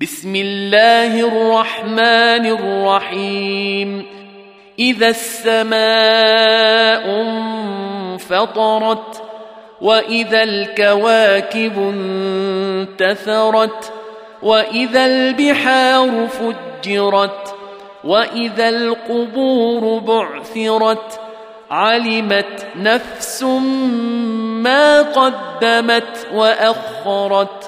بسم الله الرحمن الرحيم. إذا السماء انفطرت وإذا الكواكب انتثرت وإذا البحار فجرت وإذا القبور بعثرت علمت نفس ما قدمت وأخرت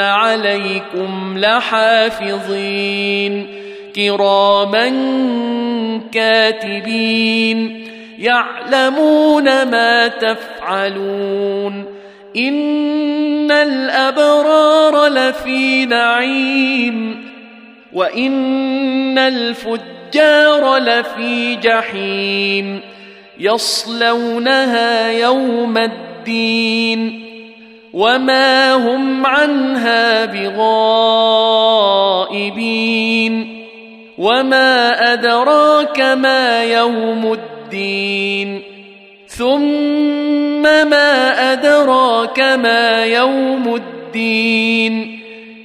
عليكم لحافظين كراما كاتبين يعلمون ما تفعلون ان الابرار لفي نعيم وان الفجار لفي جحيم يصلونها يوم الدين وما هم عنها بغائبين وما ادراك ما يوم الدين ثم ما ادراك ما يوم الدين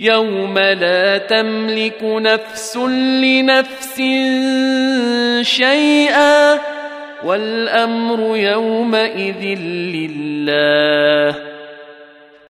يوم لا تملك نفس لنفس شيئا والامر يومئذ لله